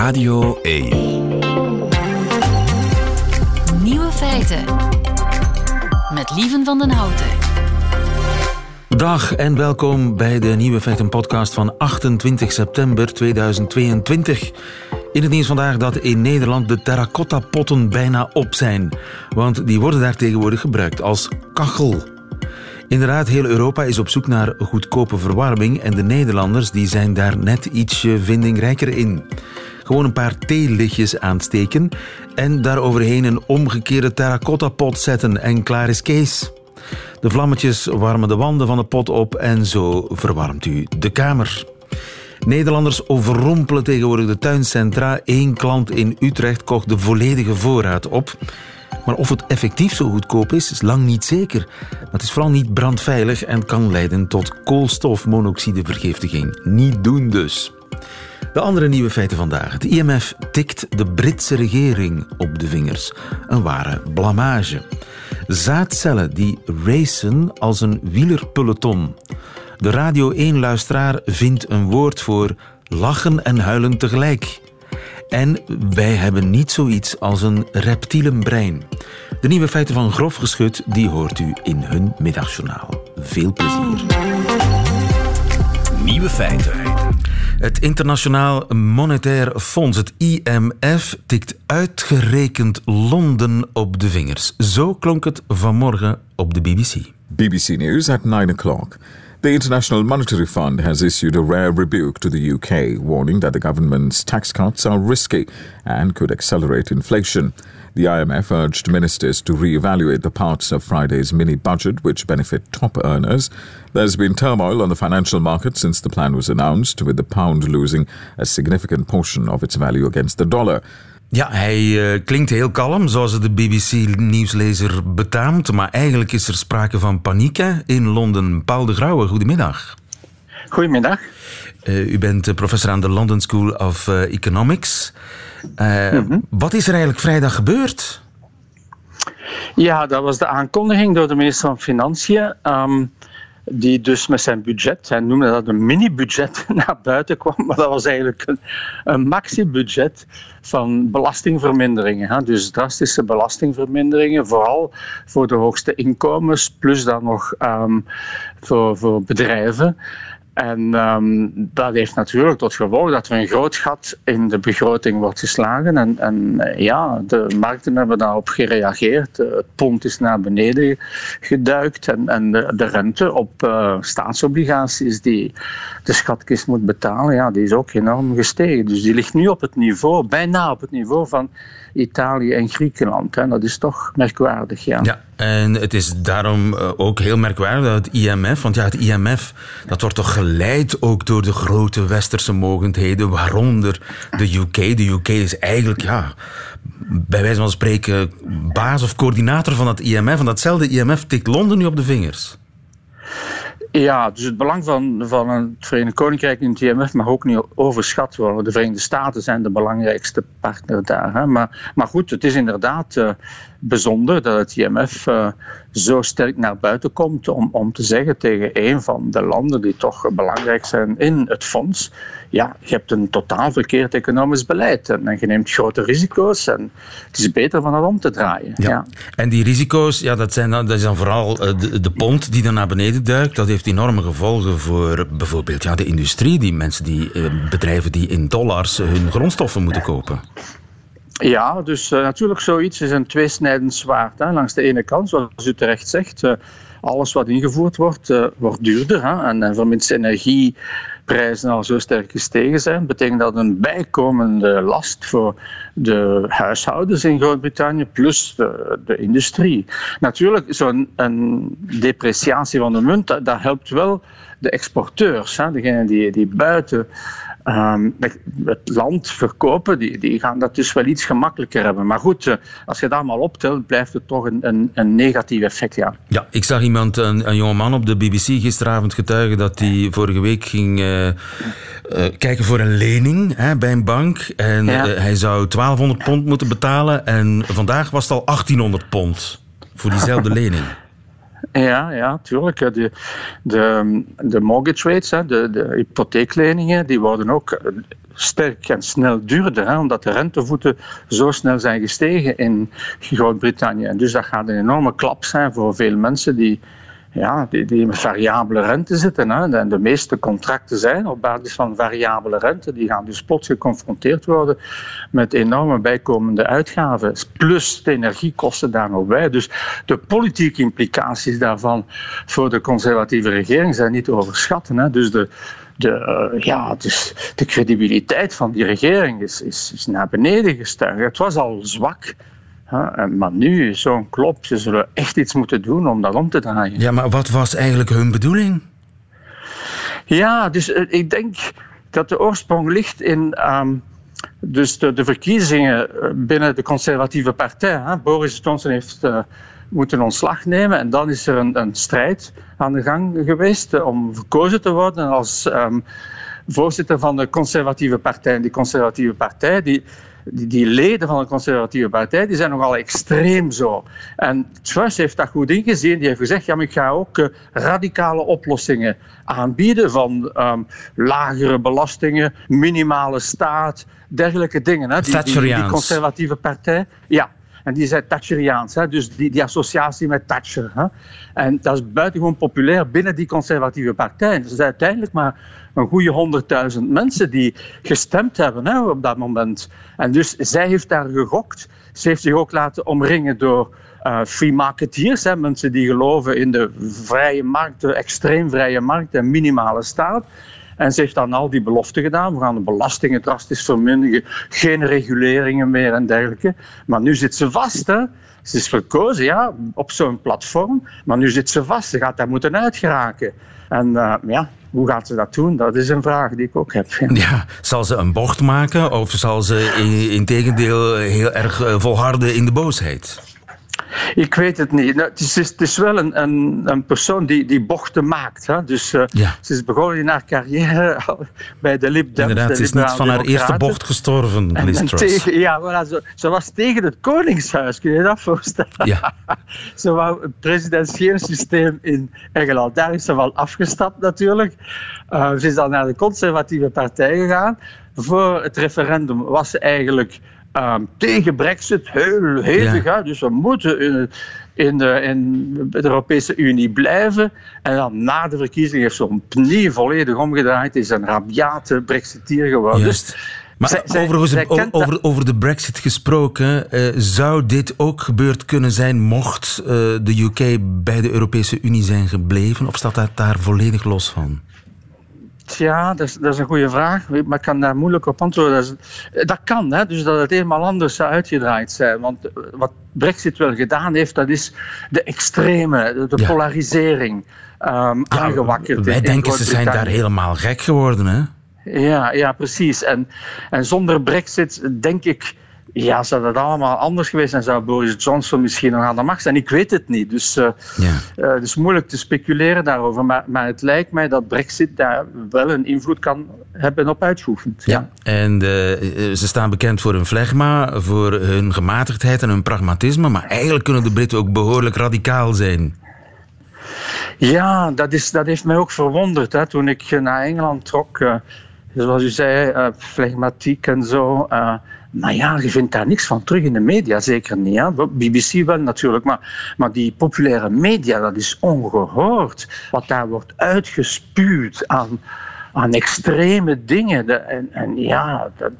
Radio 1. Nieuwe feiten. Met Lieven van den Houten. Dag en welkom bij de Nieuwe Feiten podcast van 28 september 2022. In het nieuws vandaag dat in Nederland de terracotta potten bijna op zijn. Want die worden daar tegenwoordig gebruikt als kachel. Inderdaad, heel Europa is op zoek naar goedkope verwarming en de Nederlanders die zijn daar net ietsje vindingrijker in. Gewoon een paar theelichtjes aansteken en daaroverheen een omgekeerde terracotta pot zetten en klaar is Kees. De vlammetjes warmen de wanden van de pot op en zo verwarmt u de kamer. Nederlanders overrompelen tegenwoordig de tuincentra. Eén klant in Utrecht kocht de volledige voorraad op. Maar of het effectief zo goedkoop is, is lang niet zeker. Het is vooral niet brandveilig en kan leiden tot koolstofmonoxidevergiftiging. Niet doen dus. De andere nieuwe feiten vandaag. Het IMF tikt de Britse regering op de vingers. Een ware blamage. Zaadcellen die racen als een wielerpeloton. De Radio 1-luisteraar vindt een woord voor lachen en huilen tegelijk. En wij hebben niet zoiets als een reptielenbrein. De nieuwe feiten van Grof Geschut die hoort u in hun middagjournaal. Veel plezier. Nieuwe feiten. Het Internationaal Monetair Fonds, het IMF, tikt uitgerekend Londen op de vingers. Zo klonk het vanmorgen op de BBC. BBC News at 9 o'clock. The International Monetary Fund has issued a rare rebuke to the UK, warning that the government's tax cuts are risky and could accelerate inflation. The IMF urged ministers to re-evaluate the parts of Friday's mini budget which benefit top earners. There's been turmoil on the financial market since the plan was announced, with the pound losing a significant portion of its value against the dollar. Ja, hij uh, klinkt heel kalm, zoals het de BBC-nieuwslezer betaamt. Maar eigenlijk is er sprake van paniek hè, in Londen. Paul de Grauwe, goedemiddag. Goedemiddag. Uh, u bent professor aan de London School of uh, Economics. Mm -hmm. Wat is er eigenlijk vrijdag gebeurd? Ja, dat was de aankondiging door de minister van Financiën. Um, die dus met zijn budget, hij noemde dat een mini-budget, naar buiten kwam. Maar dat was eigenlijk een, een maxi-budget van belastingverminderingen. Hè. Dus drastische belastingverminderingen, vooral voor de hoogste inkomens, plus dan nog um, voor, voor bedrijven. En um, dat heeft natuurlijk tot gevolg dat er een groot gat in de begroting wordt geslagen. En, en ja, de markten hebben daarop gereageerd. Het pond is naar beneden geduikt. En, en de, de rente op uh, staatsobligaties die de schatkist moet betalen, ja, die is ook enorm gestegen. Dus die ligt nu op het niveau, bijna op het niveau van Italië en Griekenland. En dat is toch merkwaardig, ja. Ja, en het is daarom ook heel merkwaardig dat het IMF, want ja, het IMF, dat wordt toch geleid ook door de grote westerse mogendheden, waaronder de UK. De UK is eigenlijk, ja, bij wijze van spreken, baas of coördinator van het IMF. En datzelfde IMF tikt Londen nu op de vingers. Ja, dus het belang van, van het Verenigd Koninkrijk in het IMF mag ook niet overschat worden. De Verenigde Staten zijn de belangrijkste partner daar. Hè. Maar, maar goed, het is inderdaad uh, bijzonder dat het IMF uh, zo sterk naar buiten komt om, om te zeggen tegen een van de landen die toch belangrijk zijn in het fonds. Ja, je hebt een totaal verkeerd economisch beleid en, en je neemt grote risico's en het is beter van het om te draaien. Ja. ja. En die risico's, ja, dat, zijn dan, dat is dan vooral de, de pond die dan naar beneden duikt. Dat heeft enorme gevolgen voor bijvoorbeeld ja, de industrie, die mensen die, bedrijven die in dollars hun grondstoffen moeten kopen. Ja, dus uh, natuurlijk zoiets is een tweesnijdend zwaard. Hè. Langs de ene kant, zoals u terecht zegt, uh, alles wat ingevoerd wordt, wordt duurder. Hè. En, en vermits energieprijzen al zo sterk gestegen zijn, betekent dat een bijkomende last voor de huishoudens in Groot-Brittannië plus de, industrie. Natuurlijk, zo'n depreciatie van de munt, dat, helpt wel de exporteurs, degenen die, die buiten um, het land verkopen, die, die gaan dat dus wel iets gemakkelijker hebben. Maar goed, uh, als je dat allemaal optelt, blijft het toch een, een, een negatief effect. Ja. ja, ik zag iemand, een, een jongeman op de BBC gisteravond getuigen dat hij vorige week ging uh, uh, kijken voor een lening hè, bij een bank. En ja. hij zou 1200 pond moeten betalen en vandaag was het al 1800 pond voor diezelfde lening. Ja, ja, tuurlijk. De, de, de mortgage rates, de, de hypotheekleningen, die worden ook sterk en snel duurde, hè, omdat de rentevoeten zo snel zijn gestegen in Groot-Brittannië. En dus dat gaat een enorme klap zijn voor veel mensen die ja, die, die met variabele rente zitten. Hè. En de meeste contracten zijn op basis van variabele rente. Die gaan dus plots geconfronteerd worden met enorme bijkomende uitgaven. Plus de energiekosten daar nog bij. Dus de politieke implicaties daarvan voor de conservatieve regering zijn niet te overschatten. Hè. Dus de, de, uh, ja, dus de credibiliteit van die regering is, is, is naar beneden gestegen. Het was al zwak maar nu, zo'n klop, ze zullen echt iets moeten doen om dat om te draaien. Ja, maar wat was eigenlijk hun bedoeling? Ja, dus eh, ik denk dat de oorsprong ligt in ehm, dus de, de, verkiezingen eh, binnen de conservatieve partij. Hè. Boris Johnson heeft uh, moeten ontslag nemen en dan is er een, een, strijd aan de gang geweest om verkozen te worden als um, voorzitter van de conservatieve partij. En die conservatieve partij die, die, die, leden van de conservatieve partij die zijn nogal extreem zo. En Truss heeft dat goed ingezien. Die heeft gezegd, ja, maar ik ga ook uh, radicale oplossingen aanbieden van um, lagere belastingen, minimale staat, dergelijke dingen. Hè. Die, die, die conservatieve partij. Ja, en die zijn Thatcheriaans, hè? dus die, die associatie met Thatcher. Hè? En dat is buitengewoon populair binnen die conservatieve partij. Er zijn uiteindelijk maar een goede honderdduizend mensen die gestemd hebben hè, op dat moment. En dus zij heeft daar gegokt. Ze heeft zich ook laten omringen door uh, free marketeers, hè, mensen die geloven in de vrije markt, de extreem vrije markt en minimale staat. En ze heeft dan al die beloften gedaan. We gaan de belastingen drastisch verminderen, geen reguleringen meer en dergelijke. Maar nu zit ze vast. Hè. Ze is verkozen ja, op zo'n platform, maar nu zit ze vast. Ze gaat daar moeten uitgeraken. En uh, ja, hoe gaat ze dat doen? Dat is een vraag die ik ook heb. Ja, zal ze een bocht maken of zal ze in, in tegendeel heel erg eh, volharden in de boosheid? Ik weet het niet. Nou, het, is, het, is, wel een, een, een, persoon die, die bochten maakt. Hè. Dus uh, ja. ze is begonnen in haar carrière bij de Lib Dems. Inderdaad, ze is niet van haar eerste bocht gestorven, en, en tegen, Ja, voilà, ze, ze, was tegen het Koningshuis, kun je je dat voorstellen? Ja. ze wou het presidentieel systeem in Engeland. Daar is ze wel afgestapt natuurlijk. Uh, ze is dan naar de conservatieve partij gegaan. Voor het referendum was ze eigenlijk Um, tegen Brexit, heel hevig. Ja. Dus we moeten in, in, de, in de Europese Unie blijven. En dan na de verkiezing heeft zo'n knie volledig omgedraaid. Is een rabiate Brexiteer geworden. Maar zij, overigens, over, over, de Brexit gesproken, uh, zou dit ook gebeurd kunnen zijn mocht uh, de UK bij de Europese Unie zijn gebleven? Of staat dat daar volledig los van? Ja, dat is, dat is een goede vraag, maar ik kan daar moeilijk op antwoorden. Dat, is, dat kan, hè, dus dat het helemaal anders zou uitgedraaid zijn. Want wat Brexit wel gedaan heeft, dat is de extreme, de polarisering um, ja, aangewakkerd. Wij denken ze zijn daar helemaal gek geworden, hè? Ja, ja precies. En, en zonder Brexit denk ik ja, zou dat allemaal anders geweest zijn, zou Boris Johnson misschien nog aan de macht zijn. Ik weet het niet. Dus uh, ja. uh, het is moeilijk te speculeren daarover. Maar, maar het lijkt mij dat Brexit daar wel een invloed kan hebben op uitgeoefend. Ja, ja. en uh, ze staan bekend voor hun flegma, voor hun gematigdheid en hun pragmatisme. Maar eigenlijk kunnen de Britten ook behoorlijk radicaal zijn. Ja, dat, is, dat heeft mij ook verwonderd. Hè, toen ik naar Engeland trok, zoals u zei, flegmatiek en zo maar ja, je vindt daar niks van terug in de media, zeker niet. BBC wel natuurlijk, maar, maar die populaire media, dat is ongehoord. Wat daar wordt uitgespuwd aan, aan extreme dingen. En, en ja, dat,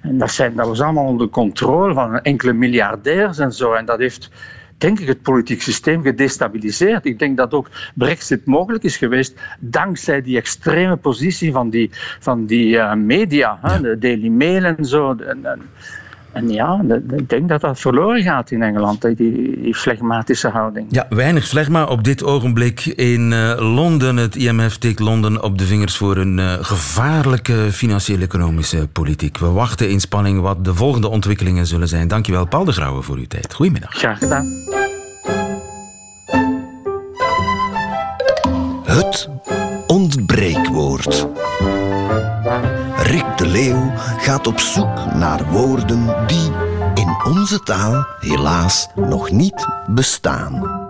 en dat, zijn, dat was allemaal onder controle van enkele miljardairs en zo. En dat heeft denk ik, het politiek systeem gedestabiliseerd. Ik denk dat ook Brexit mogelijk is geweest dankzij die extreme positie van die, van die uh, media, hè, de Daily Mail en zo. En, en, en ja, ik denk dat dat verloren gaat in Engeland, die, die flegmatische houding. Ja, weinig flegma op dit ogenblik in uh, Londen. Het IMF tikt Londen op de vingers voor een uh, gevaarlijke financieel-economische politiek. We wachten in spanning wat de volgende ontwikkelingen zullen zijn. Dankjewel, Paul de Grauwe, voor uw tijd. Goedemiddag. Graag gedaan. Het ontbreekwoord. Rick de Leeuw gaat op zoek naar woorden die in onze taal helaas nog niet bestaan.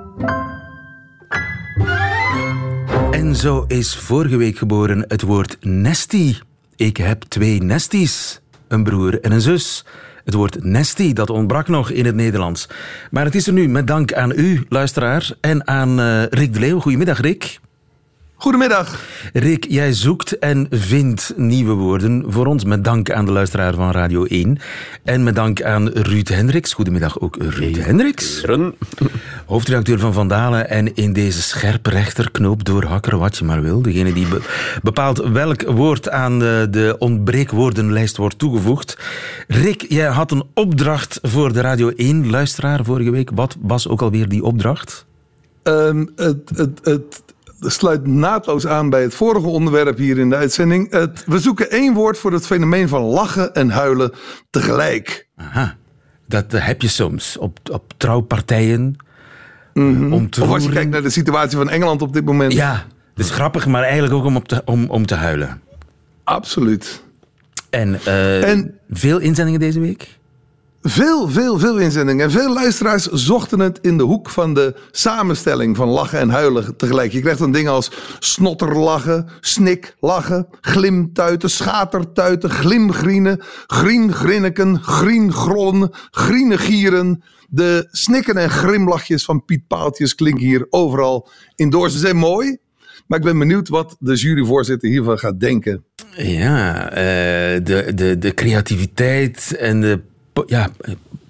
En zo is vorige week geboren het woord nesty. Ik heb twee nesties, een broer en een zus. Het woord nestie, dat ontbrak nog in het Nederlands. Maar het is er nu met dank aan u, luisteraar, en aan uh, Rick de Leeuw. Goedemiddag, Rick. Goedemiddag. Rick, jij zoekt en vindt nieuwe woorden voor ons met dank aan de luisteraar van Radio 1. En met dank aan Ruud Hendricks. Goedemiddag ook Ruud Hendricks. Hoofdredacteur van Vandalen en in deze scherpe rechterknoop doorhakker wat je maar wil. Degene die bepaalt welk woord aan de, de ontbreekwoordenlijst wordt toegevoegd. Rick, jij had een opdracht voor de Radio 1 luisteraar vorige week. Wat was ook alweer die opdracht? Um, het, het, het sluit naadloos aan bij het vorige onderwerp hier in de uitzending. Het, we zoeken één woord voor het fenomeen van lachen en huilen tegelijk. Aha, dat heb je soms op, op trouwpartijen. Mm -hmm. Of als je kijkt naar de situatie van Engeland op dit moment. Ja, het is grappig, maar eigenlijk ook om, op te, om, om te huilen. Absoluut. En, uh, en veel inzendingen deze week? Veel, veel, veel inzendingen. En veel luisteraars zochten het in de hoek van de samenstelling van lachen en huilen tegelijk. Je krijgt dan dingen als snotterlachen, sniklachen, glimtuiten, schatertuiten, glimgrienen, griengrinneken, griengrollen, grienegieren. De snikken en grimlachjes van Piet Paaltjes klinken hier overal in door. Ze zijn mooi, maar ik ben benieuwd wat de juryvoorzitter hiervan gaat denken. Ja, uh, de, de, de creativiteit en de ja,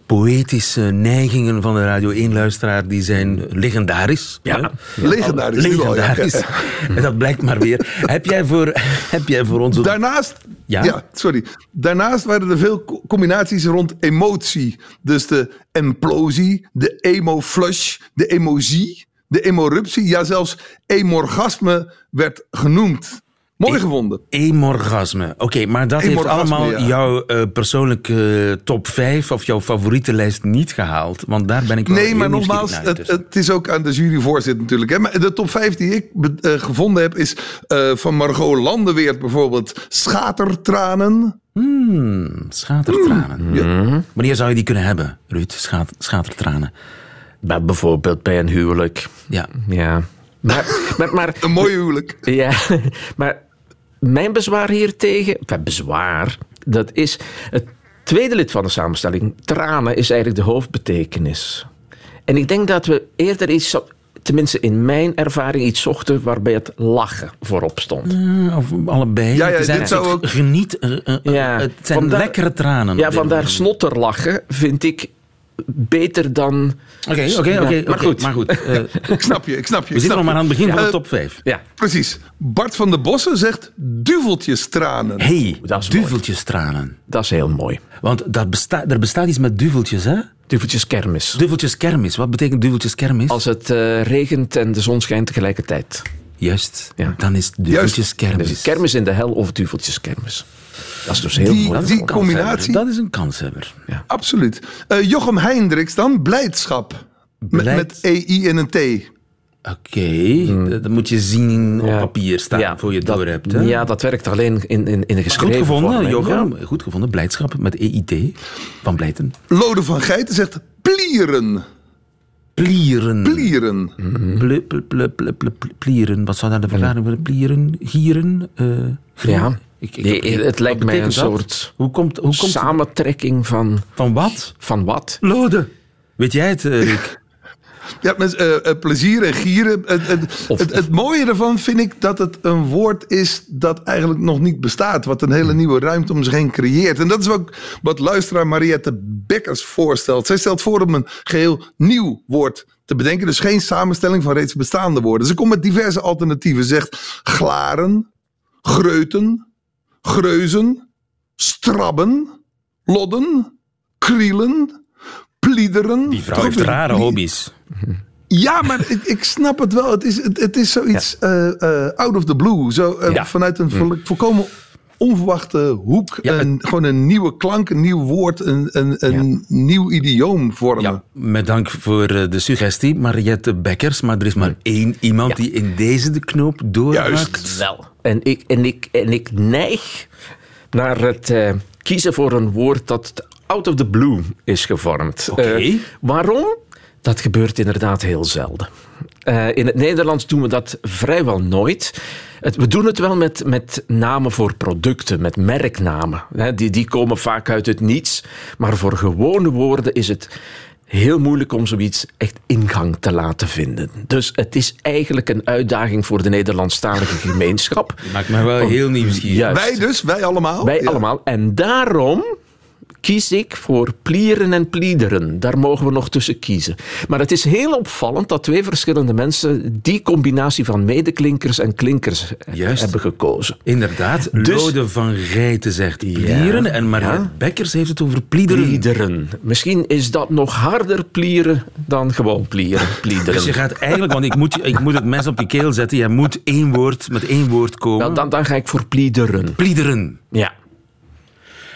poëtische neigingen van de Radio 1-luisteraar die zijn legendarisch. Ja, legendarisch. legendarisch. En dat blijkt maar weer. heb, jij voor, heb jij voor ons... Daarnaast... Ja? ja? sorry. Daarnaast waren er veel combinaties rond emotie. Dus de implosie, de emo-flush, de emotie, de emoruptie. Ja, zelfs emorgasme werd genoemd. Mooi gevonden. Emorgasme. Oké, maar dat heeft allemaal jouw uh, persoonlijke uh, top 5 of jouw favoriete lijst niet gehaald. Want daar ben ik wel Nee, maar nogmaals, het, het, is ook aan de juryvoorzitter natuurlijk. Hè. Maar de top 5 die ik uh, gevonden heb is van Margot Landenweert bijvoorbeeld Schatertranen. Hmm, schatertranen. Mm. Ja. Wanneer zou je die kunnen hebben, Ruud? Schaat, schatertranen. Bij, bijvoorbeeld bij een huwelijk. Ja. ja. Maar, maar, maar, een mooi huwelijk. Ja, maar mijn bezwaar hiertegen, enfin, bezwaar, dat is het tweede lid van de samenstelling. Tranen is eigenlijk de hoofdbetekenis. En ik denk dat we eerder iets, tenminste in mijn ervaring, iets zochten waarbij het lachen voorop stond. Uh, of allebei. Ja, ja, dit zou ook... Geniet, uh, uh, ja, het zijn vandaar, lekkere tranen. Ja, vandaar snotterlachen vind ik beter dan... Oké, oké, oké. Maar goed. Maar goed uh, ik snap je, ik snap je. We zitten nog maar aan het begin van de Eh, top 5. Ja. Precies. Bart van der Bossen zegt duveltjestranen. hey, Dat is mooi. duveltjestranen. Dat is heel mooi. Want dat besta er bestaat iets met duveltjes, hè? Duveltjes kermis. Duveltjes kermis. Wat betekent duveltjes kermis? Als het uh, regent en de zon schijnt tegelijkertijd. Juist. Ja. Dan is het duveltjes Dan kermis. in de hel of duveltjes kermis. Dat is dus heel Die- mooi. Die combinatie- Dat is een kanshebber. Absoluut. Eh, Jochem Heindriks dan, blijdschap. Met, Blijd- met EI en een T. Oké, dat- dat moet je zien op Ja. papier staan voor je het door hebt. Hè? Ja, dat werkt alleen in, in, in de geschreven Goed gevonden. Jochem. Goed gevonden. Blijdschap met EIT van Blijten. Lode van Geiten zegt plieren. Plieren. Plieren. Pl- pl- pl- pl- pl- pl- Plieren. Wat zou daar de verklaring voor plieren? Gieren? eh? Ja. Ik, ik Nee, het lijkt mij een dat? soort Hoe komt, hoe komt samentrekking van, Van wat? van wat? Lode. Weet jij het, eh, Ja, met eh, eh, plezier en gieren. Het, het, Of- het, het mooie ervan vind ik dat het een woord is dat eigenlijk nog niet bestaat. Wat een hele nieuwe ruimte om zich heen creëert. En dat is ook wat luisteraar Mariette Bekkers voorstelt. Zij stelt voor om een geheel nieuw woord te bedenken. Dus geen samenstelling van reeds bestaande woorden. Ze komt met diverse alternatieven. Ze Zegt glaren, greuten, greuzen, strabben, lodden, krielen, Die vrouw heeft rare hobby's. ja, maar ik, ik snap het wel. Het is, het, het is zoiets eh, eh, out of the blue. Zo, eh, Ja. Vanuit een vol- volkomen onverwachte hoek. Ja, een, gewoon een nieuwe klank, een nieuw woord, een, een, een nieuw idioom vormen. Ja, met dank voor de suggestie, Mariette Bekkers. Maar er is maar één iemand die in deze de knoop doorhakt. Juist. Wel. En ik, en ik, en ik neig naar het kiezen voor een woord dat out of the blue is gevormd. Oké. Eh, waarom? Dat gebeurt inderdaad heel zelden. Eh, in het Nederlands doen we dat vrijwel nooit. Het, we doen het wel met, met namen voor producten, met merknamen. Hè, die, die komen vaak uit het niets. Maar voor gewone woorden is het heel moeilijk om zoiets echt ingang te laten vinden. Dus het is eigenlijk een uitdaging voor de Nederlandstalige gemeenschap. Maakt mij wel heel nieuwsgierig. Juist. Wij dus, wij allemaal. Wij Ja. allemaal. En daarom kies ik voor plieren en pliederen. Daar mogen we nog tussen kiezen. Maar het is heel opvallend dat twee verschillende mensen die combinatie van medeklinkers en klinkers eh, Juist. hebben gekozen. Inderdaad, Dus- Lode van Rijten zegt plieren en Mariette Ja. Bekkers heeft het over pliederen. Pliederen. Misschien is dat nog harder plieren dan gewoon plieren. Pliederen. Dus je gaat eigenlijk, want ik moet, ik moet het mes op je keel zetten, jij moet één woord met één woord komen. Wel, dan, dan ga ik voor pliederen. Pliederen. Ja.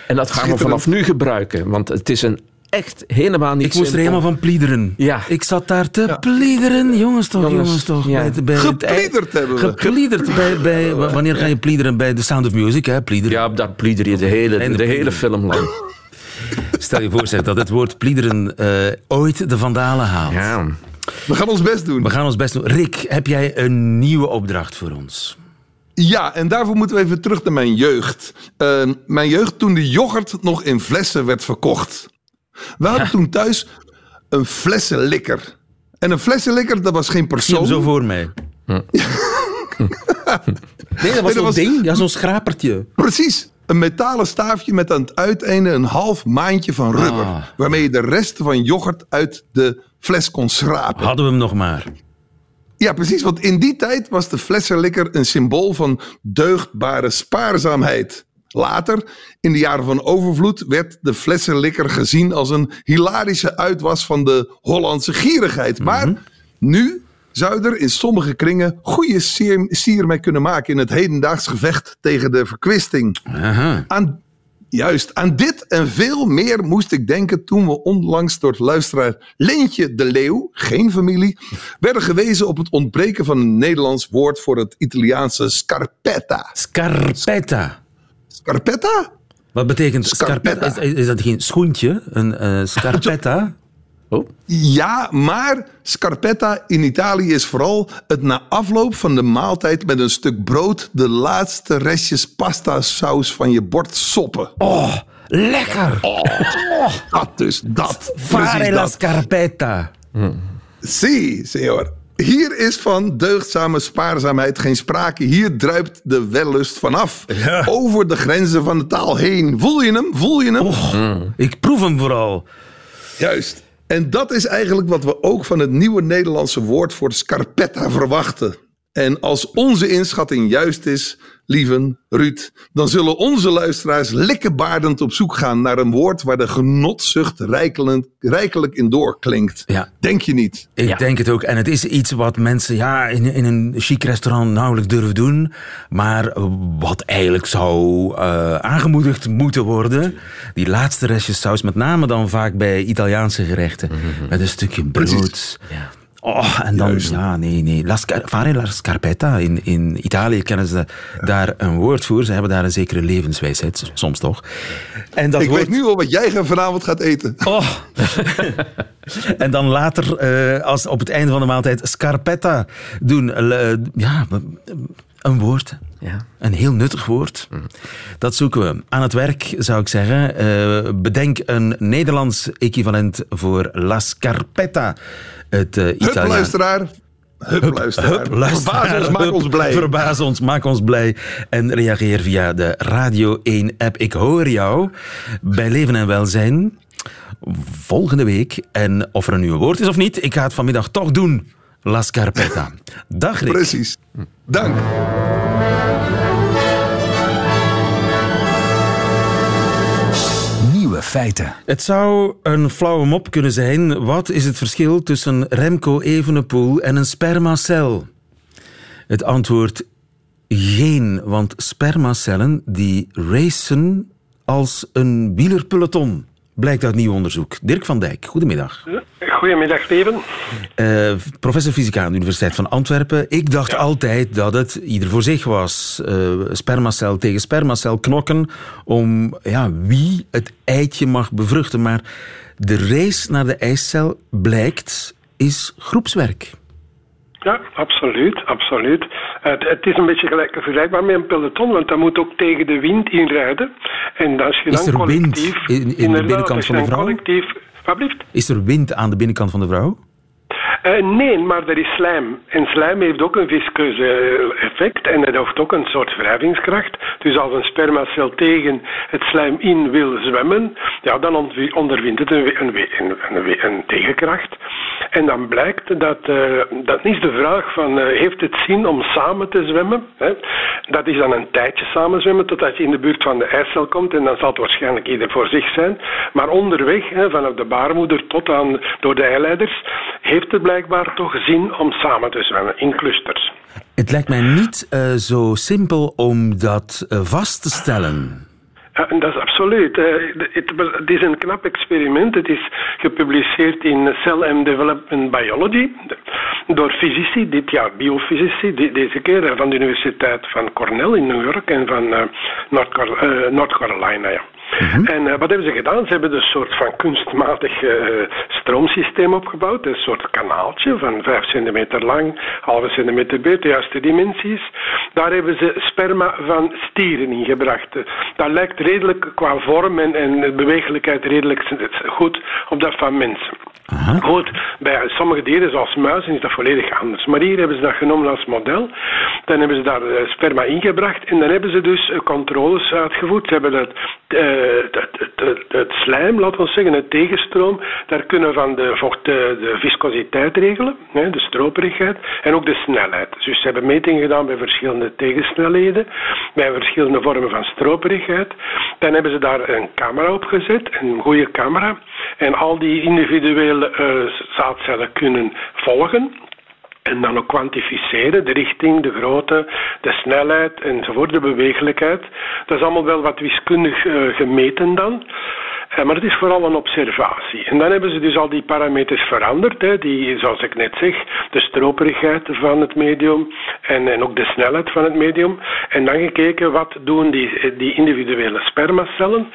En dat gaan we vanaf nu gebruiken, want het is een echt helemaal niet Ik moest er helemaal van pliederen. Ja. Ik zat daar te pliederen. Jongens toch, jongens, Jongens, toch. ja. Bij, Gepliederd hebben we. Gepliederd. Bij, bij, wanneer ga je pliederen? Bij The Sound of Music, hè? Pliederen. Ja, daar plieder je de hele, En de de hele film lang. Stel je voor zeg, dat het woord pliederen eh, ooit de vandalen haalt. Ja. We gaan ons best doen. We gaan ons best doen. Rick, heb jij een nieuwe opdracht voor ons? Ja, en daarvoor moeten we even terug naar mijn jeugd. Eh, mijn jeugd toen de yoghurt nog in flessen werd verkocht. We hadden toen thuis een flessenlikker. En een flessenlikker, dat was geen persoon. zo voor mij. Nee, dat was dat zo'n was- ding. Ja, zo'n schrapertje. Precies. Een metalen staafje met aan het uiteinde een half maandje van rubber. Ah. Waarmee je de resten van yoghurt uit de fles kon schrapen. Hadden we hem nog maar. Ja, precies. Want in die tijd was de flessenlikker een symbool van deugdbare spaarzaamheid. Later, in de jaren van overvloed, werd de flessenlikker gezien als een hilarische uitwas van de Hollandse gierigheid. Maar nu zou er in sommige kringen goede sier, sier mee kunnen maken in het hedendaags gevecht tegen de verkwisting. Aha. Aan, juist, aan dit en veel meer moest ik denken toen we onlangs door het luisteraar Leentje de Leeuw, geen familie, werden gewezen op het ontbreken van een Nederlands woord voor het Italiaanse scarpetta. Scarpetta. Scarpetta? Wat betekent Scarpetta. scarpetta? Is, is dat geen schoentje? Een eh, scarpetta? Oh. Ja, maar scarpetta in Italië is vooral het na afloop van de maaltijd met een stuk brood de laatste restjes pasta saus van je bord soppen. Oh, lekker. Dat dus, dat. Fare la scarpetta. Si, senor. Hier is van deugdzame spaarzaamheid geen sprake. Hier druipt de wellust vanaf. Ja. Over de grenzen van de taal heen. Voel je hem? Voel je hem? Oh, ik proef hem vooral. Juist. En dat is eigenlijk wat we ook van het nieuwe Nederlandse woord voor scarpetta verwachten. En als onze inschatting juist is, lieven Ruud, dan zullen onze luisteraars likkebaardend op zoek gaan naar een woord waar de genotzucht rijkelijk, rijkelijk in doorklinkt. Ja. Denk je niet? Ik Ja. denk het ook. En het is iets wat mensen ja, in, in een chic restaurant nauwelijks durven doen. Maar wat eigenlijk zou eh, aangemoedigd moeten worden. Die laatste restjes saus, met name dan vaak bij Italiaanse gerechten. Met een stukje brood. Precies. Oh, en dan, Juist. ja, nee, nee. La fare la scarpetta. In, in Italië kennen ze daar een woord voor. Ze hebben daar een zekere levenswijsheid, soms toch. En dat Ik woord... weet nu al wat jij vanavond gaat eten. Oh. en dan later, eh, als op het einde van de maaltijd, scarpetta doen. Eh, ja, een woord. Ja. Een heel nuttig woord. Dat zoeken we. Aan het werk, zou ik zeggen. Eh, bedenk een Nederlands equivalent voor la scarpetta. Het uh, Hup, luisteraar. Hup, luisteraar. Verbaas ons, maak ons blij. Verbaas ons, maak ons blij. En reageer via de Radio 1-app. Ik hoor jou bij Leven en Welzijn volgende week. En of er een nieuw woord is of niet, ik ga het vanmiddag toch doen. La Scarpetta. Dag Rick. Precies. Dank. Nieuwe feiten. Het zou een flauwe mop kunnen zijn. Wat is het verschil tussen Remco Evenepoel en een spermacel? Het antwoord geen, want spermacellen die racen als een wielerpeloton. Blijkt uit nieuw onderzoek. Dirk van Dijk, goedemiddag. Goedemiddag, Steven. Eh, professor fysica aan de Universiteit van Antwerpen. Ik dacht altijd dat het ieder voor zich was. Eh, spermacel tegen spermacel knokken om ja, wie het eitje mag bevruchten. Maar de race naar de eicel blijkt is groepswerk. Ja, absoluut. absoluut. Het, het is een beetje gelijk, vergelijkbaar met een peloton, want dat moet ook tegen de wind inrijden. En als je Is dan er collectief... wind in- in de binnenkant van de vrouw? Collectief? Is er wind aan de binnenkant van de vrouw? Eh, nee, maar er is slijm. En slijm heeft ook een visceuze eh, effect en het heeft ook een soort wrijvingskracht. Dus als een spermacel tegen het slijm in wil zwemmen, ja, dan ondervindt het een, een, een, tegenkracht. En dan blijkt dat, eh, dat is de vraag van, heeft het zin om samen te zwemmen? Hè? Dat is dan een tijdje samen zwemmen totdat je in de buurt van de eicel komt en dan zal het waarschijnlijk ieder voor zich zijn. Maar onderweg, hè, vanaf de baarmoeder tot aan door de eileiders, heeft het blijkbaar toch zin om samen te zwemmen in clusters. Het lijkt mij niet eh, zo simpel om dat eh, vast te stellen. Ja, en dat is absoluut. Eh, Het, is een knap experiment. Het is gepubliceerd in Cell and Development Biology door fysici, dit jaar biofysici, de- deze keer van de Universiteit van Cornell in New York en van North, Car- eh, Ja. En eh, wat hebben ze gedaan? Ze hebben een soort van kunstmatig eh, stroomsysteem opgebouwd. Een soort kanaaltje van 5 centimeter lang, halve centimeter breed, de juiste dimensies. Daar hebben ze sperma van stieren in gebracht. Eh, Dat lijkt redelijk qua vorm en, en bewegelijkheid redelijk goed op dat van mensen. Goed, bij sommige dieren zoals muizen is dat volledig anders. Maar hier hebben ze dat genomen als model. Dan hebben ze daar sperma ingebracht en dan hebben ze dus controles uitgevoerd. Ze hebben dat, het, het, slijm, laten we zeggen, het tegenstroom, daar kunnen van de, vocht, de, de viscositeit regelen, hè, de stroperigheid, en ook de snelheid. Dus ze hebben metingen gedaan bij verschillende tegensnelheden, bij verschillende vormen van stroperigheid. Dan hebben ze daar een camera op gezet, een goede camera, en al die individuele eh, zaadcellen kunnen volgen. En dan ook kwantificeren, de richting, de grootte, de snelheid enzovoort, de bewegelijkheid. Dat is allemaal wel wat wiskundig eh, gemeten dan. Eh, maar het is vooral een observatie. En dan hebben ze dus al die parameters veranderd. Hè, die, zoals ik net zeg, de stroperigheid van het medium en, en ook de snelheid van het medium. En dan gekeken wat doen die, die individuele spermacellen.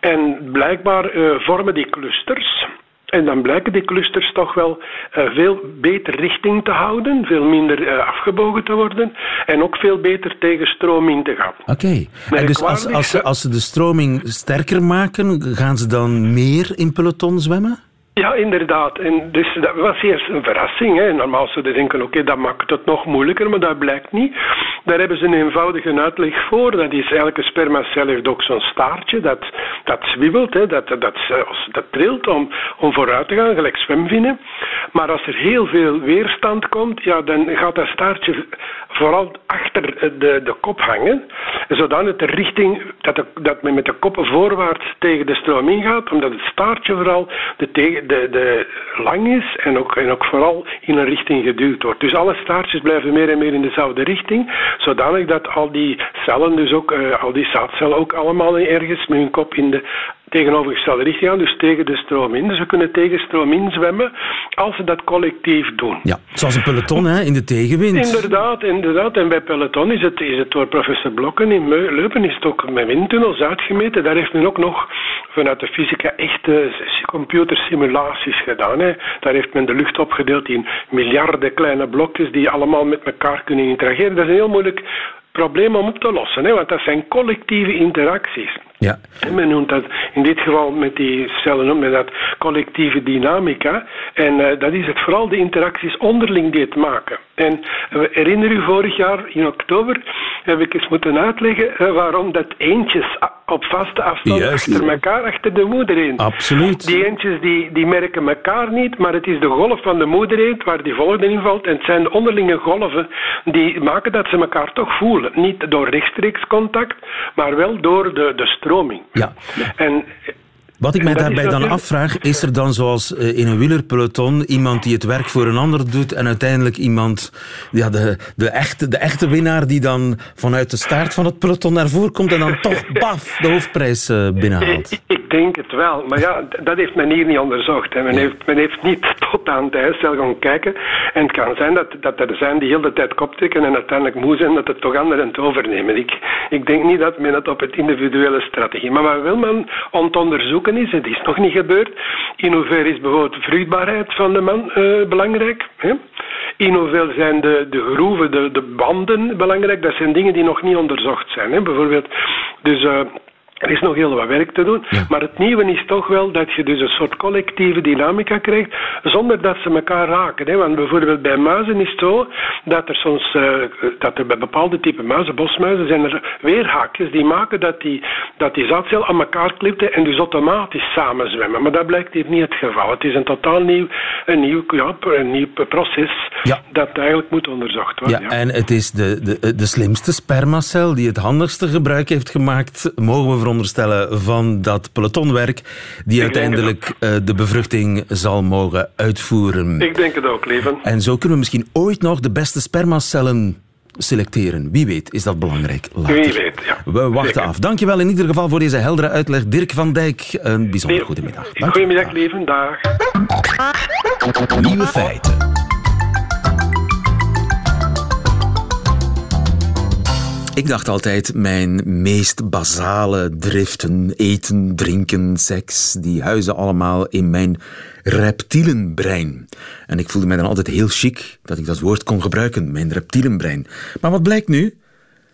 En blijkbaar eh, vormen die clusters. En dan blijken die clusters toch wel eh, veel beter richting te houden, veel minder eh, afgebogen te worden en ook veel beter tegen stroom in te gaan. Oké. En dus als, als, ze, als ze de stroming sterker maken, gaan ze dan meer in peloton zwemmen? Ja, inderdaad. En dus dat was eerst een verrassing. Hè. Normaal zouden ze denken, oké, dat maakt het nog moeilijker, maar dat blijkt niet. Daar hebben ze een eenvoudige uitleg voor. Dat is, elke spermacel heeft ook zo'n staartje dat, dat zwiebelt, hè, dat, dat, dat, trilt om, om vooruit te gaan, gelijk zwemvinnen. Maar als er heel veel weerstand komt, ja, dan gaat dat staartje vooral achter de, de kop hangen, zodanig de richting, dat, dat men met de koppen voorwaarts tegen de stroom ingaat, omdat het staartje vooral de, tegen, de, de lang is en ook, en ook vooral in een richting geduwd wordt. Dus alle staartjes blijven meer en meer in dezelfde richting, zodanig dat al die cellen, dus ook uh, al die zaadcellen, ook allemaal ergens met hun kop in de tegenovergestelde richting gaan, dus tegen de stroom in. Dus we kunnen tegen stroom inzwemmen als ze dat collectief doen. Ja, zoals een peloton hè, in de tegenwind. Inderdaad, inderdaad. En bij peloton is het, is het door professor Blokken in Leuven is het ook met windtunnels uitgemeten. Daar heeft men ook nog vanuit de fysica echte computersimulaties gedaan. Hè. Daar heeft men de lucht opgedeeld in miljarden kleine blokjes die allemaal met elkaar kunnen interageren. Dat is een heel moeilijk probleem om op te lossen, hè, want dat zijn collectieve interacties. Ja. En men noemt dat in dit geval met die cellen noemt men dat collectieve dynamica. En uh, dat is het vooral de interacties onderling die het maken. En uh, herinner u vorig jaar in oktober heb ik eens moeten uitleggen uh, waarom dat eentjes op vaste afstand Juist. achter elkaar achter de moeder eend. Absoluut. Die eentjes die, die merken elkaar niet, maar het is de golf van de moeder waar die volgende in valt. En het zijn de onderlinge golven die maken dat ze elkaar toch voelen. Niet door rechtstreeks contact, maar wel door de, de stroming. Ja. En wat ik mij dat daarbij dan afvraag, is er dan zoals eh, in een wielerpeloton iemand die het werk voor een ander doet en uiteindelijk iemand, ja, de, de, echte, de echte winnaar die dan vanuit de staart van het peloton naar voren komt en dan toch, baf, de hoofdprijs eh, binnenhaalt? Ik, ik denk het wel, maar ja, dat heeft men hier niet onderzocht. Hè. Men, heeft, men heeft niet tot aan het gaan kijken. En het kan zijn dat, dat er zijn die heel de tijd kop trekken en uiteindelijk moe zijn dat het toch anderen het overnemen. Ik, ik denk niet dat men het op het individuele strategie. Maar wat wil men om te onderzoeken is, het is nog niet gebeurd, in hoeverre is bijvoorbeeld de vruchtbaarheid van de man eh, belangrijk. Hè? In hoeveel zijn de, de groeven, de, de banden belangrijk? Dat zijn dingen die nog niet onderzocht zijn. Hè? Bijvoorbeeld, dus... Uh, er is nog heel wat werk te doen. Maar het nieuwe is toch wel dat je dus een soort collectieve dynamica krijgt, zonder dat ze elkaar raken. Hè. Want bijvoorbeeld bij muizen is het zo dat er soms, uh, dat er bij bepaalde type muizen, bosmuizen, zijn er weerhaakjes die maken dat die, dat die zaadcel aan elkaar klipte en dus automatisch samenzwemmen. Maar dat blijkt hier niet het geval. Het is een totaal nieuw, een nieuw, ja, een nieuw proces dat eigenlijk moet onderzocht worden. Ja, en het is de, de, de slimste spermacel die het handigste gebruik heeft gemaakt, mogen we veronderstellen, van dat pelotonwerk die uiteindelijk uh, de bevruchting zal mogen uitvoeren. Ik denk het ook, leven. En zo kunnen we misschien ooit nog de beste spermacellen selecteren. Wie weet is dat belangrijk later. Wie weet, ja. We wachten Zeker. af. Dankjewel in ieder geval voor deze heldere uitleg. Dirk van Dijk, een bijzonder goedemiddag. Goedemiddag, leven. Dag. Nieuwe feiten. Ik dacht altijd, mijn meest basale driften, eten, drinken, seks, die huizen allemaal in mijn reptielenbrein. En ik voelde mij dan altijd heel chic dat ik dat woord kon gebruiken, mijn reptielenbrein. Maar wat blijkt nu?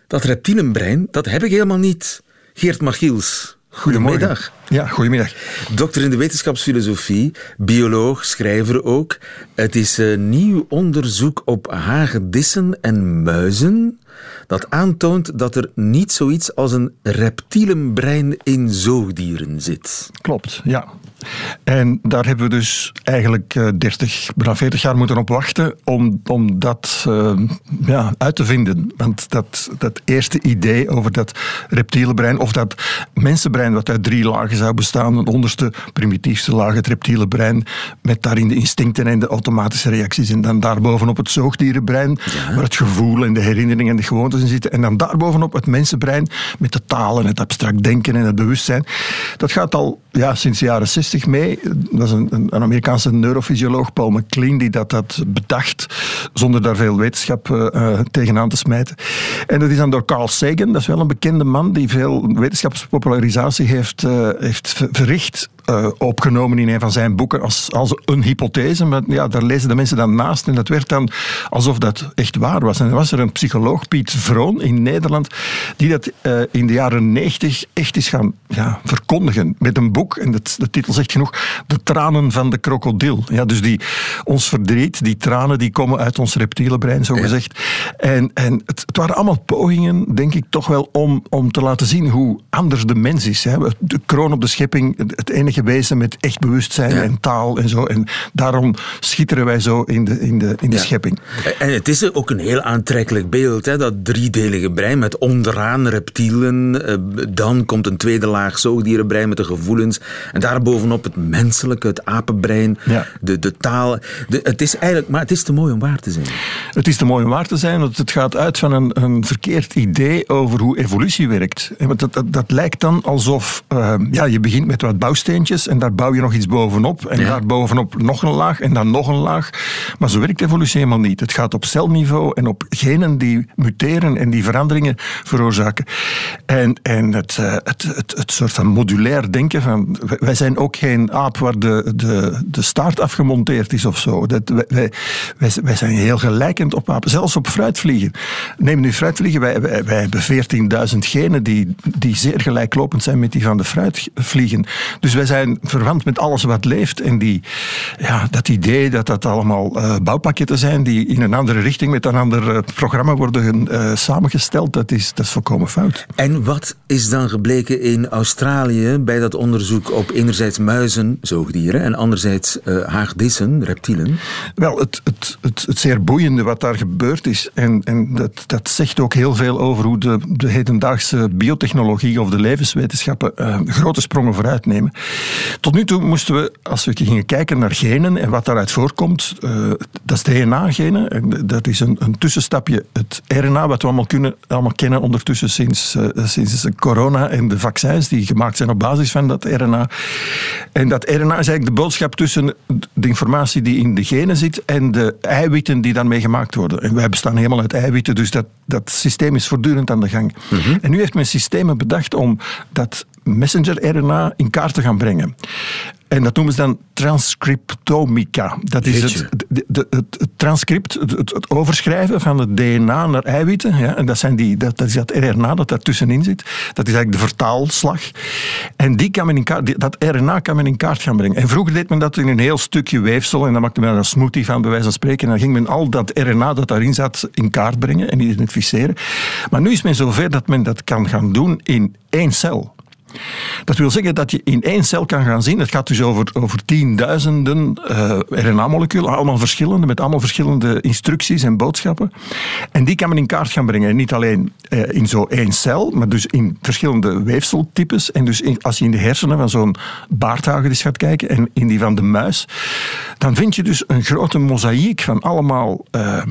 Dat reptielenbrein, dat heb ik helemaal niet. Geert Machiels, goedemiddag. Ja, goedemiddag. Dokter in de wetenschapsfilosofie, bioloog, schrijver ook. Het is een nieuw onderzoek op hagedissen en muizen dat aantoont dat er niet zoiets als een reptielenbrein in zoogdieren zit. Klopt, ja. En daar hebben we dus eigenlijk uh, 30, bijna 40 jaar moeten op wachten om, om dat uh, ja, uit te vinden. Want dat, dat eerste idee over dat reptielenbrein, of dat mensenbrein wat uit drie lagen zou bestaan, een onderste, primitiefste laag, het reptiele brein, met daarin de instincten en de automatische reacties. En dan daarbovenop het zoogdierenbrein, ja. waar het gevoel en de herinneringen en de gewoontes in zitten. En dan daarbovenop het mensenbrein, met de taal en het abstract denken en het bewustzijn. Dat gaat al ja, sinds de jaren 60 mee. Dat is een, Amerikaanse neurofysioloog, Paul MacLean, die dat had bedacht, zonder daar veel wetenschap uh, tegenaan te smijten. En dat is dan door Carl Sagan, dat is wel een bekende man die veel wetenschapspopularisatie heeft, uh, heeft verricht. Uh, opgenomen in een van zijn boeken als, als een hypothese. Maar ja, daar lezen de mensen dan naast. En dat werd dan alsof dat echt waar was. En dan was er een psycholoog, Piet Vroon, in Nederland, die dat uh, in de jaren 90 echt is gaan ja, verkondigen. Met een boek, en dat, de titel zegt genoeg, De tranen van de krokodil. Ja, dus die, ons verdriet, die tranen, die komen uit ons reptiele brein, zo gezegd. Ja. En, en het, het, waren allemaal pogingen, denk ik, toch wel om, om te laten zien hoe anders de mens is. Hè. De kroon op de schepping, het enige wezen met echt bewustzijn ja. en taal en zo. En daarom schitteren wij zo in de, in de, in de Ja. schepping. En het is ook een heel aantrekkelijk beeld, hè? dat driedelige brein met onderaan reptielen. eh, Dan komt een tweede laag zoogdierenbrein met de gevoelens. En daarbovenop het menselijke, het apenbrein, Ja. de, de taal. De, het is eigenlijk, maar het is te mooi om waar te zijn. Het is te mooi om waar te zijn, want het gaat uit van een, een verkeerd idee over hoe evolutie werkt. Want Dat, dat, dat lijkt dan alsof eh, ja, je begint met wat en daar bouw je nog iets bovenop. En Ja. daar bovenop nog een laag en dan nog een laag. Maar zo werkt evolutie helemaal niet. Het gaat op celniveau en op genen die muteren en die veranderingen veroorzaken. En, en het, eh, het, het, het soort van modulair denken van... wij- zijn ook geen aap waar de, de, de staart afgemonteerd is of zo. Dat, wij, wij, wij, wij zijn heel gelijkend op apen. Zelfs op fruitvliegen. Neem nu fruitvliegen. Wij, wij, wij hebben 14.000 genen die, die zeer gelijklopend zijn met die van de fruitvliegen. Dus wij zijn verwant met alles wat leeft. En die, ja, dat idee dat dat allemaal eh, bouwpakketten zijn die in een andere richting met een ander eh, programma worden eh, samengesteld, dat is, dat is volkomen fout. En wat is dan gebleken in Australië bij dat onderzoek op enerzijds muizen, zoogdieren, en anderzijds eh haagdissen, reptielen? Wel, het, het, het, het zeer boeiende wat daar gebeurd is, en, en dat, dat zegt ook heel veel over hoe de, de hedendaagse biotechnologie of de levenswetenschappen grote sprongen vooruit nemen. Tot nu toe moesten we, als we gingen kijken naar genen en wat daaruit voorkomt, eh, dat is DNA-genen. En Dat is een, een tussenstapje, het RNA, wat we allemaal, kunnen, allemaal kennen ondertussen sinds, eh, sinds de corona en de vaccins die gemaakt zijn op basis van dat RNA. En dat RNA is eigenlijk de boodschap tussen de informatie die in de genen zit en de eiwitten die daarmee gemaakt worden. En wij bestaan helemaal uit eiwitten, dus dat, dat systeem is voortdurend aan de gang. En nu heeft men systemen bedacht om dat messenger-RNA in kaart te gaan brengen. En dat noemen ze dan transcriptomica. Dat is het, transcript, het, overschrijven van het DNA naar eiwitten. Ja, en dat, zijn die, dat, dat is dat RNA dat daartussenin zit. Dat is eigenlijk de vertaalslag. En die kan men in kaart, dat RNA kan men in kaart gaan brengen. En vroeger deed men dat in een heel stukje weefsel en dan maakte men er een smoothie van, bij wijze van spreken. En dan ging men al dat RNA dat daarin zat in kaart brengen en identificeren. Maar nu is men zover dat men dat kan gaan doen in één cel. Dat wil zeggen dat je in één cel kan gaan zien, het gaat dus over, over tienduizenden uh, RNA-moleculen, allemaal verschillende, met allemaal verschillende instructies en boodschappen. En die kan men in kaart gaan brengen. En niet alleen uh, in zo één cel, maar dus in verschillende weefseltypes. En dus als je in de hersenen van zo'n baardhagedis gaat kijken en in die van de muis, dan vind je dus een grote mozaïek van allemaal uh,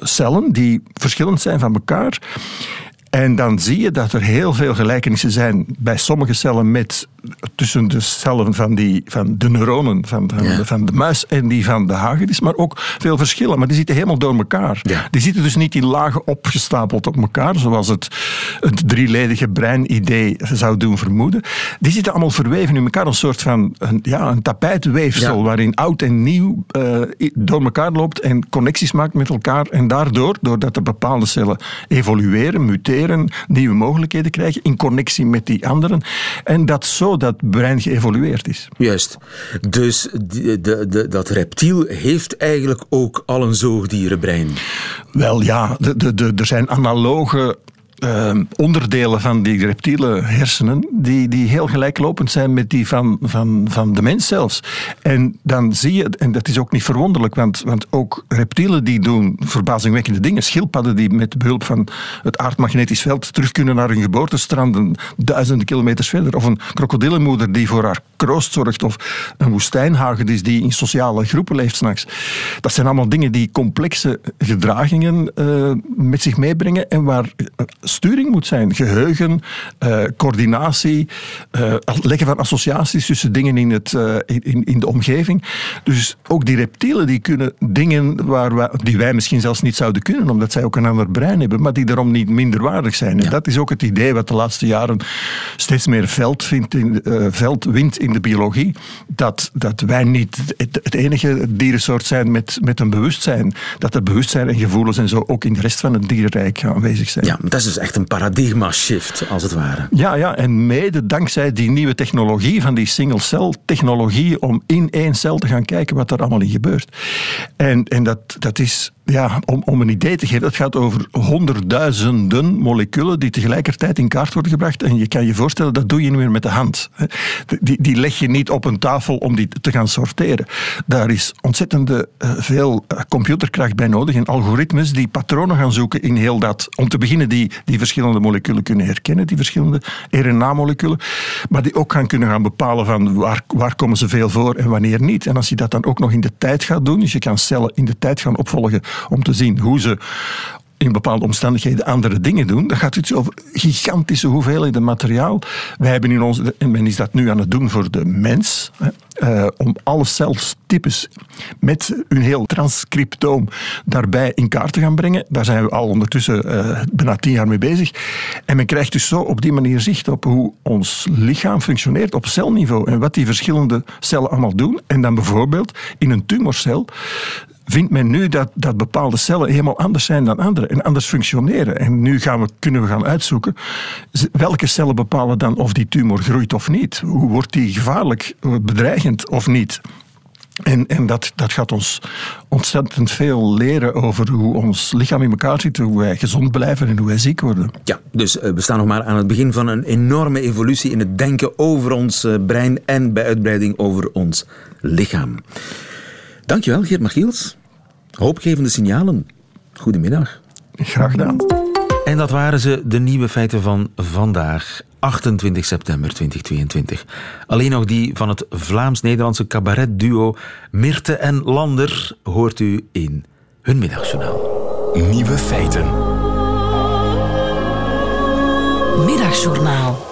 cellen die verschillend zijn van elkaar. En dan zie je dat er heel veel gelijkenissen zijn bij sommige cellen met tussen de cellen van, die, van de neuronen van, van, de, van de muis en die van de hagedis, maar ook veel verschillen. Maar die zitten helemaal door elkaar. Die zitten dus niet in lagen opgestapeld op elkaar, zoals het, het drieledige breinidee zou doen vermoeden. Die zitten allemaal verweven in elkaar, een soort van een, ja, een tapijtweefsel waarin oud en nieuw uh, door elkaar loopt en connecties maakt met elkaar. En daardoor, doordat er bepaalde cellen evolueren, muteren, nieuwe mogelijkheden krijgen in connectie met die anderen. En dat zo dat brein geëvolueerd is. Juist. Dus de, de, de, dat reptiel heeft eigenlijk ook al een zoogdierenbrein. Wel ja, de, de, er zijn analoge uh, onderdelen van die reptiele hersenen die, die heel gelijklopend zijn met die van, van, van de mens zelfs. En dan zie je, en dat is ook niet verwonderlijk, want, want ook reptielen die doen verbazingwekkende dingen. Schildpadden die met behulp van het aardmagnetisch veld terug kunnen naar hun geboortestranden duizenden kilometers verder. Of een krokodillenmoeder die voor haar kroost zorgt. Of een woestijnhagedis die in sociale groepen leeft s'nachts. Dat zijn allemaal dingen die complexe gedragingen uh, met zich meebrengen en waar sturing moet zijn. Geheugen, uh, coördinatie, uh, leggen van associaties tussen dingen in, het, uh, in, in de omgeving. Dus ook die reptielen die kunnen dingen waar wij, die wij misschien zelfs niet zouden kunnen, omdat zij ook een ander brein hebben, maar die daarom niet minder waardig zijn. En dat is ook het idee wat de laatste jaren steeds meer veld, vindt in, veld wint in de biologie. Dat, dat wij niet het, het enige dierensoort zijn met, met een bewustzijn. Dat er bewustzijn en gevoelens en zo ook in de rest van het dierenrijk aanwezig zijn. Ja, dat is dus echt een paradigma-shift, als het ware. Ja, ja, en mede dankzij die nieuwe technologie, van die single-cell-technologie, om in één cel te gaan kijken wat er allemaal in gebeurt. En, en dat, dat is ja, om, om een idee te geven, het gaat over honderdduizenden moleculen die tegelijkertijd in kaart worden gebracht. En je kan je voorstellen, dat doe je niet meer met de hand. Die, die leg je niet op een tafel om die te gaan sorteren. Daar is ontzettend eh, veel eh, computerkracht bij nodig en algoritmes die patronen gaan zoeken in heel dat. Om te beginnen die, die verschillende moleculen kunnen herkennen, die verschillende RNA-moleculen. Maar die ook gaan kunnen gaan bepalen van waar, waar komen ze veel voor en wanneer niet. En als je dat dan ook nog in de tijd gaat doen, dus je kan cellen in de tijd gaan opvolgen om te zien hoe ze in bepaalde omstandigheden andere dingen doen, dan gaat het over gigantische hoeveelheden materiaal. Wij hebben in ons, en men is dat nu aan het doen voor de mens, uh, om alle celstypes met een heel transcriptoom daarbij in kaart te gaan brengen. Daar zijn we al ondertussen uh, bijna tien jaar mee bezig. En men krijgt dus zo op die manier zicht op hoe ons lichaam functioneert op celniveau en wat die verschillende cellen allemaal doen. En dan bijvoorbeeld in een tumorcel vindt men nu dat, dat bepaalde cellen helemaal anders zijn dan andere en anders functioneren. En nu gaan we, kunnen we gaan uitzoeken welke cellen bepalen dan of die tumor groeit of niet. Hoe wordt die gevaarlijk, bedreigend of niet? En, en dat, dat gaat ons ontzettend veel leren over hoe ons lichaam in elkaar zit, hoe wij gezond blijven en hoe wij ziek worden. Ja, dus we staan nog maar aan het begin van een enorme evolutie in het denken over ons brein en bij uitbreiding over ons lichaam. Dankjewel, Geert Machiels. Hoopgevende signalen. Goedemiddag. Graag gedaan. En dat waren ze, de nieuwe feiten van vandaag, 28 september 2022. Alleen nog die van het Vlaams-Nederlandse cabaretduo Mirte en Lander hoort u in hun middagjournaal. Nieuwe feiten. Middagjournaal.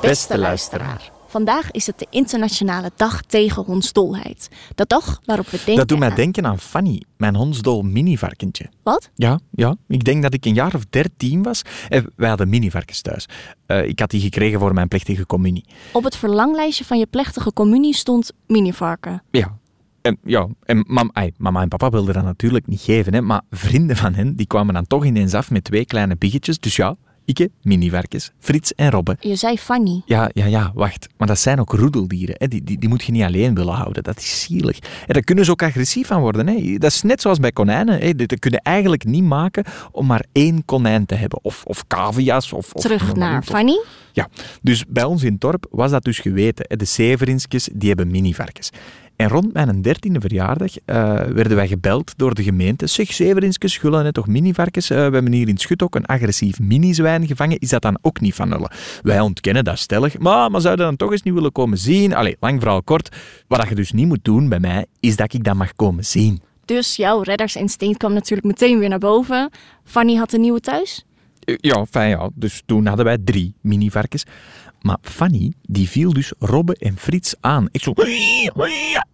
Beste luisteraar. Vandaag is het de internationale dag tegen hondsdolheid. De dag waarop we denken Dat doet mij aan- denken aan Fanny, mijn hondsdol mini-varkentje. Wat? Ja, ja, ik denk dat ik een jaar of dertien was. Eh, wij hadden mini-varkens thuis. Eh, ik had die gekregen voor mijn plechtige communie. Op het verlanglijstje van je plechtige communie stond minivarken. Ja. En, ja, en mam, ai, mama en papa wilden dat natuurlijk niet geven, hè, maar vrienden van hen die kwamen dan toch ineens af met twee kleine biggetjes. Dus ja, ik, mini-varkens, Frits en Robbe. Je zei Fanny. Ja, ja, ja, wacht. Maar dat zijn ook roedeldieren. Hè. Die, die, die moet je niet alleen willen houden. Dat is zielig. En daar kunnen ze ook agressief van worden. Hè. Dat is net zoals bij konijnen. Hè. Dat kunnen eigenlijk niet maken om maar één konijn te hebben. Of, of cavia's. Of, of Terug naar. Fanny. Ja, dus bij ons in het dorp was dat dus geweten. hè. De Severinskes, die hebben minivarkens. En rond mijn dertiende verjaardag eh, werden wij gebeld door de gemeente. Zeg, Severinskes, net toch minivarkens? Eh, we hebben hier in het Schut ook een agressief minizwijn gevangen. Is dat dan ook niet van hulle? Wij ontkennen dat stellig. Maar, maar zouden dan toch eens niet willen komen zien? Allee, lang verhaal kort. Wat dat je dus niet moet doen bij mij, is dat ik dat mag komen zien. Dus jouw reddersinstinct kwam natuurlijk meteen weer naar boven. Fanny had een nieuwe thuis. Eh, Ja, fijn ja. Dus toen hadden wij drie minivarkens. Maar Fanny, die viel dus Robbe en Frits aan. Ik zo...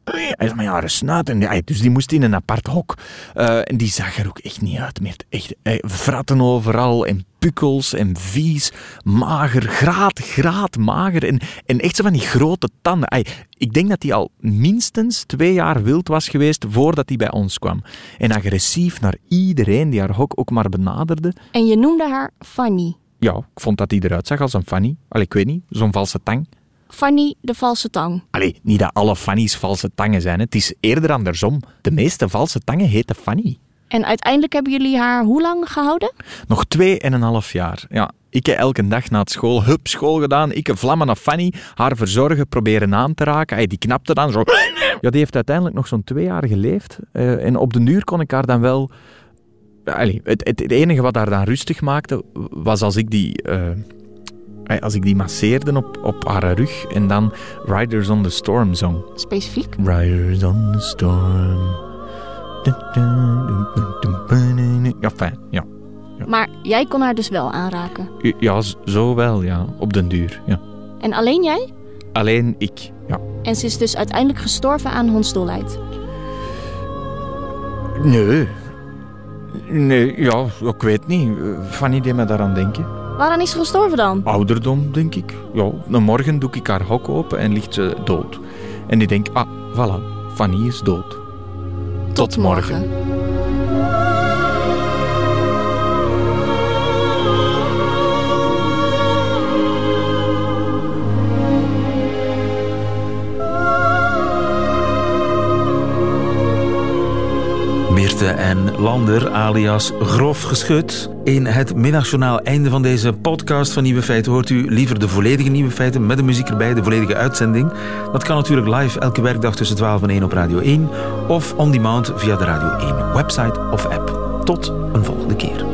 Hij is maar jaren snuit. En die- dus die moest in een apart hok. Eh, en die zag er ook echt niet uit meer. Echt vratten overal en pukkels en vies. Mager, graat, graat, mager. En, en echt zo van die grote tanden. Ik denk dat hij al minstens twee jaar wild was geweest voordat hij bij ons kwam. En agressief naar iedereen die haar hok ook maar benaderde. En je noemde haar Fanny. Ja, ik vond dat hij eruit zag als een Fanny. Allee, ik weet niet, zo'n valse tang. Fanny de valse tang. Allee, niet dat alle Fanny's valse tangen zijn. hè. Het is eerder andersom. De meeste valse tangen heten Fanny. En uiteindelijk hebben jullie haar hoe lang gehouden? Nog twee en een half jaar. Ja, ik heb elke dag na het school, hup, school gedaan. Ik heb vlammen naar Fanny, haar verzorgen, proberen aan te raken. Ay, die knapte dan zo. Ja, die heeft uiteindelijk nog zo'n twee jaar geleefd. Eh, en op de duur kon ik haar dan wel... Allee, het, het, het enige wat haar dan rustig maakte, was als ik die... eh, ay, als ik die masseerde op, op haar rug en dan Riders on the Storm zong. Specifiek? Riders on the Storm. Ja, fijn, ja. Maar jij kon haar dus wel aanraken. Ja, zo wel, ja. Op den duur, ja. En alleen jij? Alleen ik, ja. En ze is dus uiteindelijk gestorven aan hondsdolheid. Nee. Nee, ja, ik weet niet. Fanny deed me daaraan denken. Waaraan is ze gestorven dan? Ouderdom, denk ik. Ja, een morgen doe ik haar hok open en ligt ze dood. En die denkt, ah, voilà, Fanny is dood. Tot, morgen. En Lander, alias Grof Geschut. In het middagjournaal einde van deze podcast van Nieuwe Feiten hoort u liever de volledige Nieuwe Feiten met de muziek erbij, de volledige uitzending. Dat kan natuurlijk live elke werkdag tussen 12 en 1 op Radio 1 of on demand via de Radio 1 website of app. Tot een volgende keer.